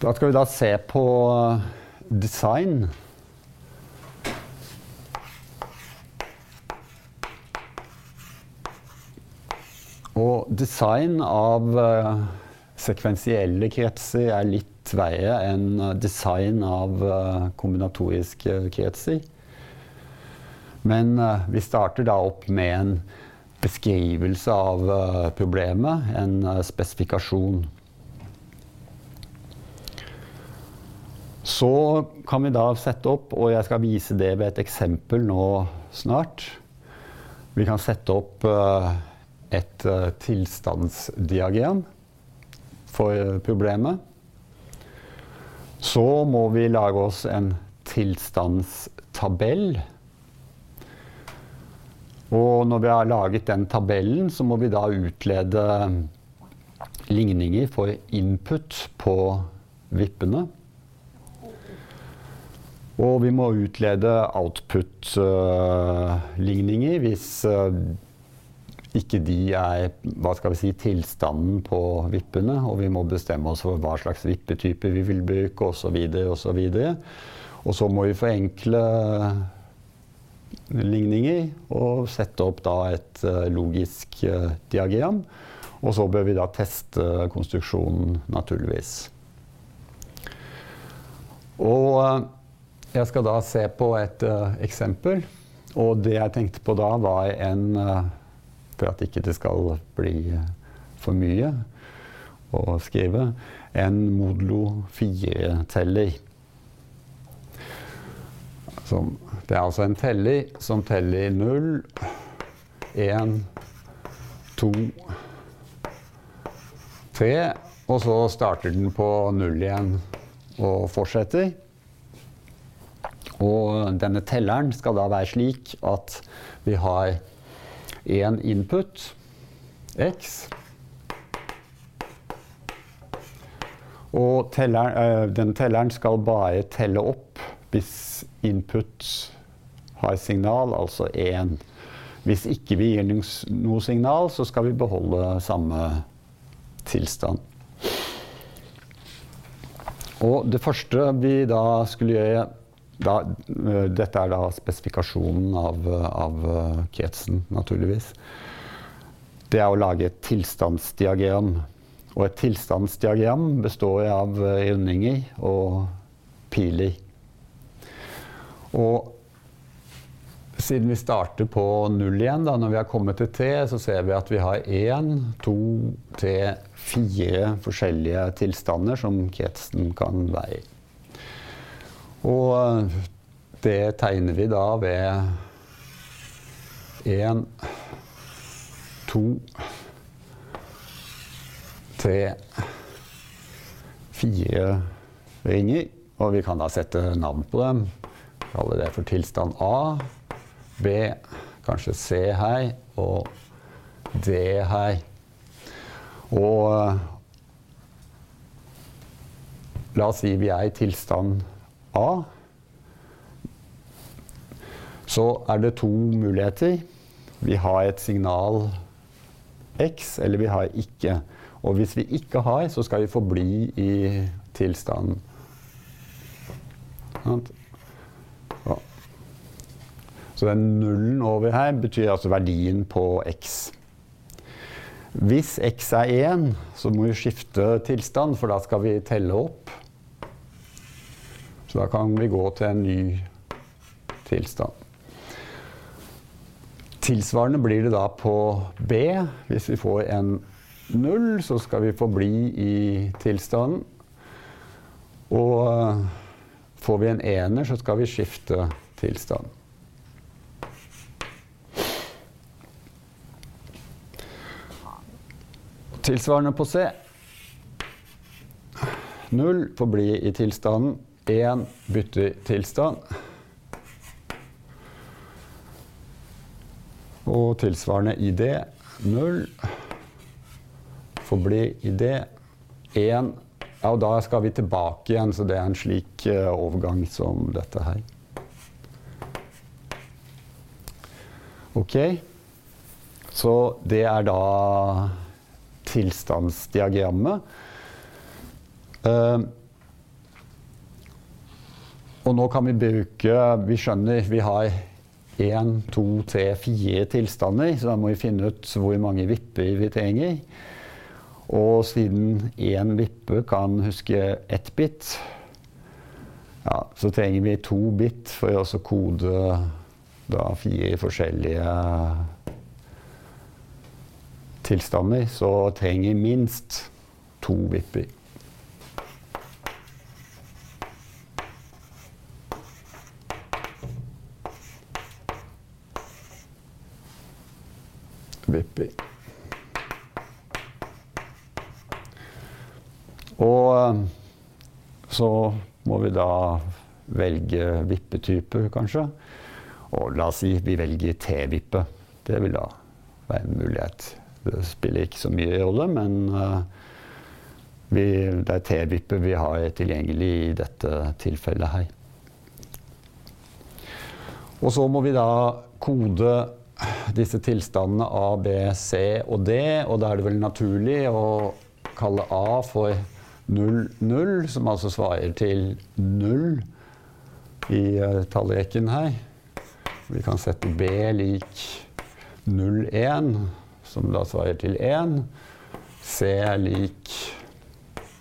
Da skal vi da se på design. Og design av uh, sekvensielle kretser er litt verre enn design av kombinatoriske kretser. Men vi starter da opp med en beskrivelse av problemet, en spesifikasjon. Så kan vi da sette opp, og jeg skal vise det ved et eksempel nå snart. Vi kan sette opp et uh, tilstandsdiagram for problemet. Så må vi lage oss en tilstandstabell. Og når vi har laget den tabellen, så må vi da utlede ligninger for input på vippene. Og vi må utlede output-ligninger hvis uh, ikke de er hva skal vi si, tilstanden på vippene. Og vi må bestemme oss for hva slags vippetype vi vil bruke osv. osv. Og så må vi forenkle ligninger og sette opp da et uh, logisk uh, diagram. Og så bør vi da teste konstruksjonen, naturligvis. Og jeg skal da se på et eksempel. Og det jeg tenkte på da, var en for at ikke det skal bli for mye å skrive, en modulo 4-teller. Det er altså en teller som teller 0, 1, 2, 3, og så starter den på 0 igjen og fortsetter. Og denne telleren skal da være slik at vi har én input, x. Og telleren, øh, den telleren skal bare telle opp hvis input har signal, altså 1. Hvis ikke vi gir noe signal, så skal vi beholde samme tilstand. Og det første vi da skulle gjøre da, uh, dette er da spesifikasjonen av, av uh, kretsen, naturligvis. Det er å lage et tilstandsdiagram. Og et tilstandsdiagram består av rundinger og piler. Og siden vi starter på null igjen, da, når vi har kommet til tre, så ser vi at vi har én, to, tre, fire forskjellige tilstander som kretsen kan være i. Og eh, det tegner vi da ved én, to, tre, fire ringer. Og vi kan da sette navn på dem. Kalle det for tilstand A, B, kanskje C her, og D her. Og eh, la oss si vi er i tilstand så er det to muligheter. Vi har et signal X, eller vi har ikke. Og hvis vi ikke har, så skal vi forbli i tilstanden. Så den nullen over her betyr altså verdien på X. Hvis X er 1, så må vi skifte tilstand, for da skal vi telle opp. Så da kan vi gå til en ny tilstand. Tilsvarende blir det da på B. Hvis vi får en null, så skal vi forbli i tilstanden. Og eh, får vi en ener, så skal vi skifte tilstand. Tilsvarende på C. Null forbli i tilstanden. 1 bytter tilstand. Og tilsvarende ID 0 forbli ID 1. Ja, og da skal vi tilbake igjen, så det er en slik uh, overgang som dette her. Ok. Så det er da tilstandsdiagrammet. Uh, Og nå kan vi bruke Vi skjønner vi har én, to, tre, fire tilstander, så da må vi finne ut hvor mange vipper vi trenger. Og siden én vippe kan huske ett bit, ja, så trenger vi to bit for å kode da fire forskjellige tilstander. Så trenger minst to vipper. Vippi. Og eh, så må vi da velge vippetype, kanskje. Og la oss si vi velger T-vippe. Det vil da være en mulighet. Det spiller ikke så mye rolle, men uh, vi, det er T-vippe vi har tilgjengelig i dette tilfellet her. Og så må vi da kode disse tilstandene A, B, C og D. Og da er det vel naturlig å kalle A for 0, 0, som altså svarer til 0 i uh, tallrekken her. Vi kan sette B lik 0, 1, som da svarer til 1. C lik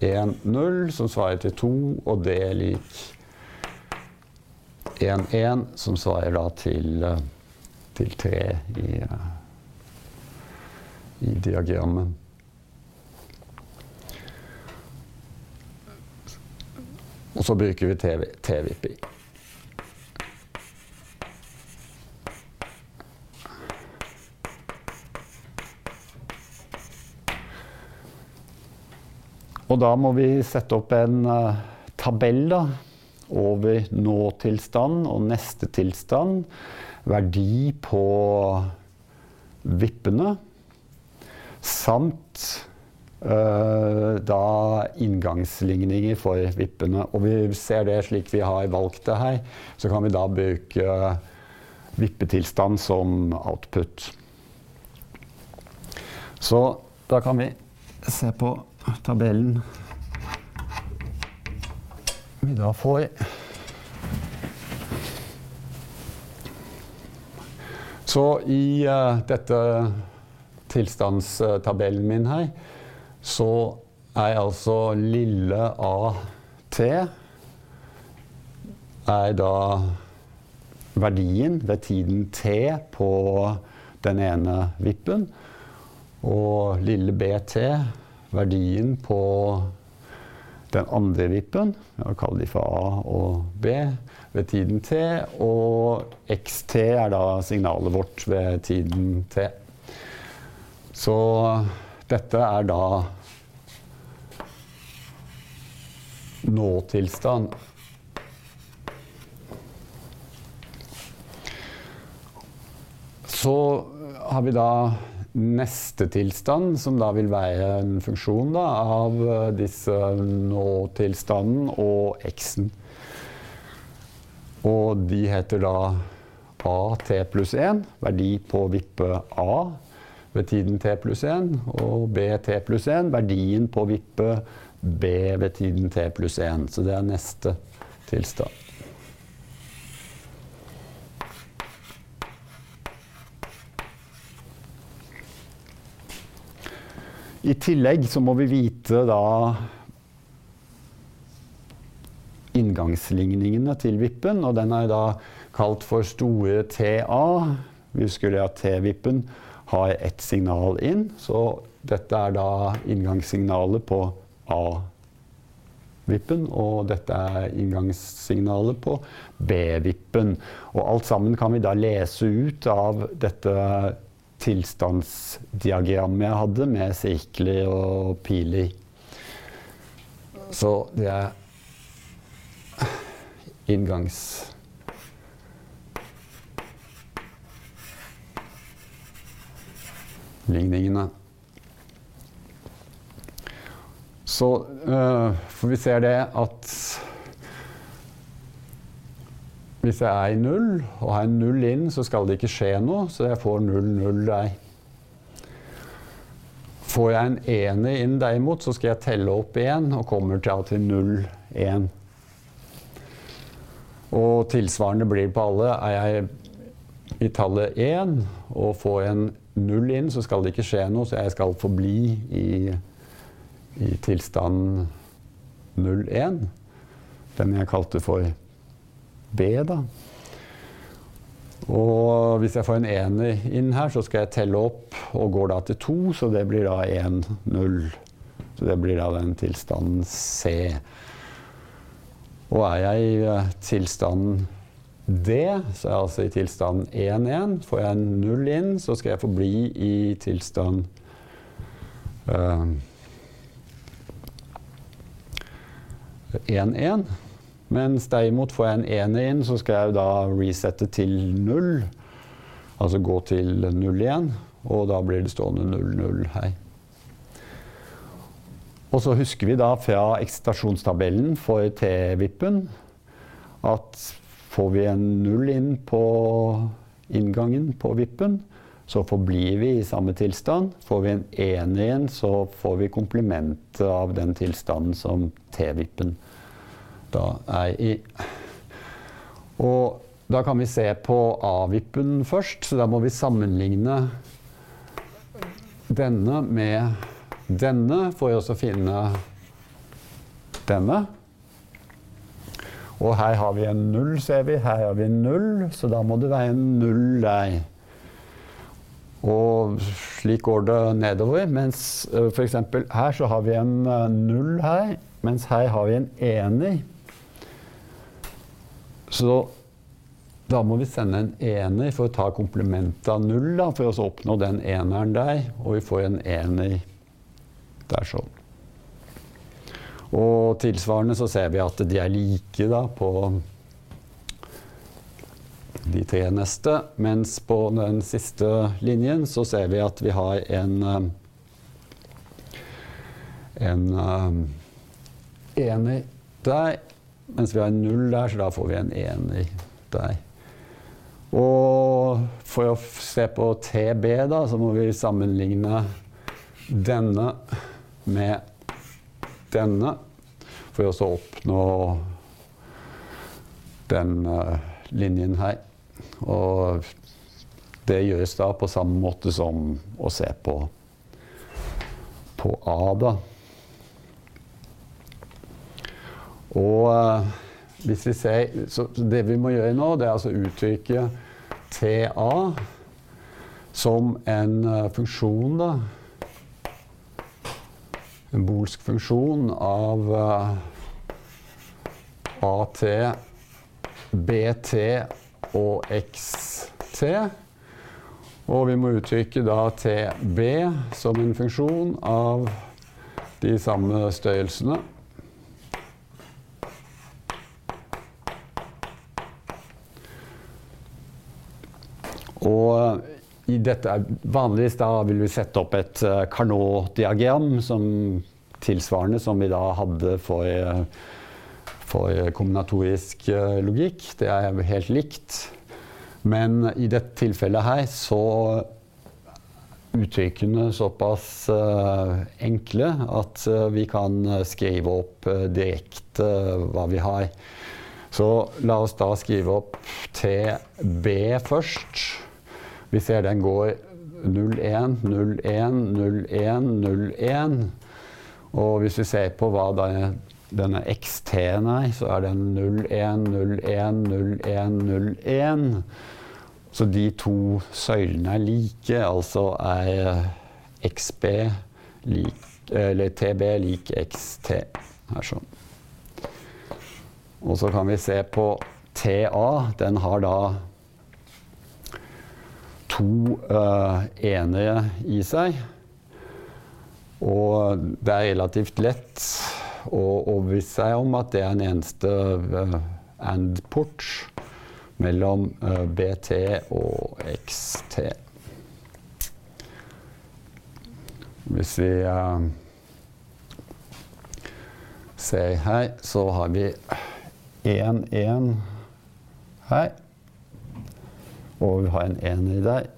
1, 0, som svarer til 2, og D lik 1, 1, som svarer da til uh, til tre i, eh, i diagrammet. Og så bruker vi T-vippi. Og da må vi sette opp en uh, tabell da, over nåtilstand og neste tilstand verdi på vippene. Samt uh, da inngangsligninger for vippene. Og vi ser det slik vi har valgt det her, så kan vi da bruke vippetilstand som output. Så da kan vi se på tabellen vi da får. Så i uh, dette tilstandstabellen min her, så er altså lille AT er da verdien ved tiden T på den ene vippen. Og lille BT, verdien på den andre vippen. Jeg kaller de for A og B ved tiden T. Og XT er da signalet vårt ved tiden T. Så dette er da nåtilstand. Så har vi da neste tilstand, som da vil være en funksjon da, av eh, disse nå-tilstanden og x-en. Og de heter da AT pluss 1, verdi på vippe A ved tiden T pluss 1, og BT pluss 1, verdien på vippe B ved tiden T pluss 1. Så det er neste tilstand. I tillegg så må vi vite da inngangsligningene til vippen, og den er da kalt for store TA. Vi husker at T-vippen har ett signal inn, så dette er da inngangssignalet på A-vippen, og dette er inngangssignalet på B-vippen. Og alt sammen kan vi da lese ut av dette tilstandsdiagrammet jeg hadde med sirkler og piler. Så det er inngangs... ligningene. Så uh, får vi se det at hvis jeg er i null og har en null inn, så skal det ikke skje noe, så jeg får null, null der. Får jeg en ener inn derimot, så skal jeg telle opp én og kommer til, til null, én. Og tilsvarende blir på alle. Er jeg i tallet 1 og får en null inn, så skal det ikke skje noe, så jeg skal forbli i, i tilstand 01. Den jeg kalte for B, da. Og hvis jeg får en ener inn her, så skal jeg telle opp og går da til to, så det blir da 1, 0. Så det blir da den tilstanden C. Og er jeg i eh, tilstanden D, så er jeg altså i tilstanden 1-1. Får jeg en null inn, så skal jeg forbli i tilstand uh, 1-1. Mens derimot får jeg en ener inn, så skal jeg da resette til null. Altså gå til null igjen, og da blir det stående 0-0 her. Og så husker vi da fra eksitasjonstabellen for T-vippen at får vi en null inn på inngangen på vippen, så forblir vi i samme tilstand. Får vi en ener igjen, så får vi komplimentet av den tilstanden som T-vippen da er i. Og da kan vi se på A-vippen først, så da må vi sammenligne denne med denne for å finne denne. Og her har vi en null, ser vi. Her har vi en null, så da må det være en null der. Og slik går det nedover. Mens uh, f.eks. her så har vi en uh, null her, mens her har vi en ener. Så da må vi sende en ener for å ta komplementet av null, da, for å oppnå den eneren der. Og vi får en ener det er sånn. Og tilsvarende så ser vi at de er like da på de tre neste. Mens på den siste linjen så ser vi at vi har en eh, en um, ener der. Mens vi har en null der, så da får vi en ener der. Og for å se på TB, da, så må vi sammenligne denne med denne for å oppnå den uh, linjen her. Og det gjøres da på samme måte som å se på, på A, da. Og uh, hvis vi ser Så det vi må gjøre nå, det er altså uttrykke TA som en uh, funksjon, da en bolsk funksjon av uh, AT, BT og XT. Og vi må uttrykke da TB som en funksjon av de samme størrelsene. Og i dette, vanligvis da vil vi sette opp et uh, Carnot-diagram som tilsvarende som vi da hadde for, uh, for kombinatorisk uh, logikk. Det er helt likt. Men i dette tilfellet her så uttrykkene såpass uh, enkle at uh, vi kan skrive opp uh, direkte hva vi har. Så la oss da skrive opp TB først. Vi ser den går 0-1, 0-1, 0-1, 0-1. Og hvis vi ser på hva denne, denne XT-en er, så er den 0-1, 0-1, 0-1, 0-1. Så de to søylene er like, altså er XB lik, eller TB lik XT. Her sånn. Og så kan vi se på TA. Den har da to uh, enere i seg. Og det er relativt lett å overbevise seg om at det er en eneste uh, and-port mellom uh, BT og XT. Hvis vi uh, ser her, så har vi 1-1 her. Og vi har en ener der.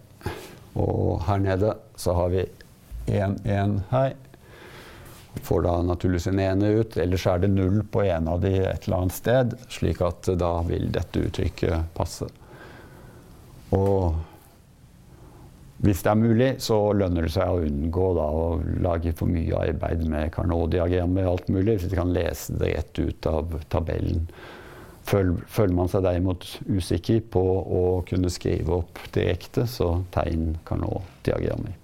Og her nede så har vi 1, 1 her. får da naturligvis en ene ut. Ellers er det null på en av de et eller annet sted, slik at da vil dette uttrykket passe. Og hvis det er mulig, så lønner det seg å unngå da, å lage for mye arbeid med Carnot-diagrammer og alt mulig, hvis vi kan lese det rett ut av tabellen. Føler man seg derimot usikker på å kunne skrive opp direkte, så tegn Carnot-diagrammer.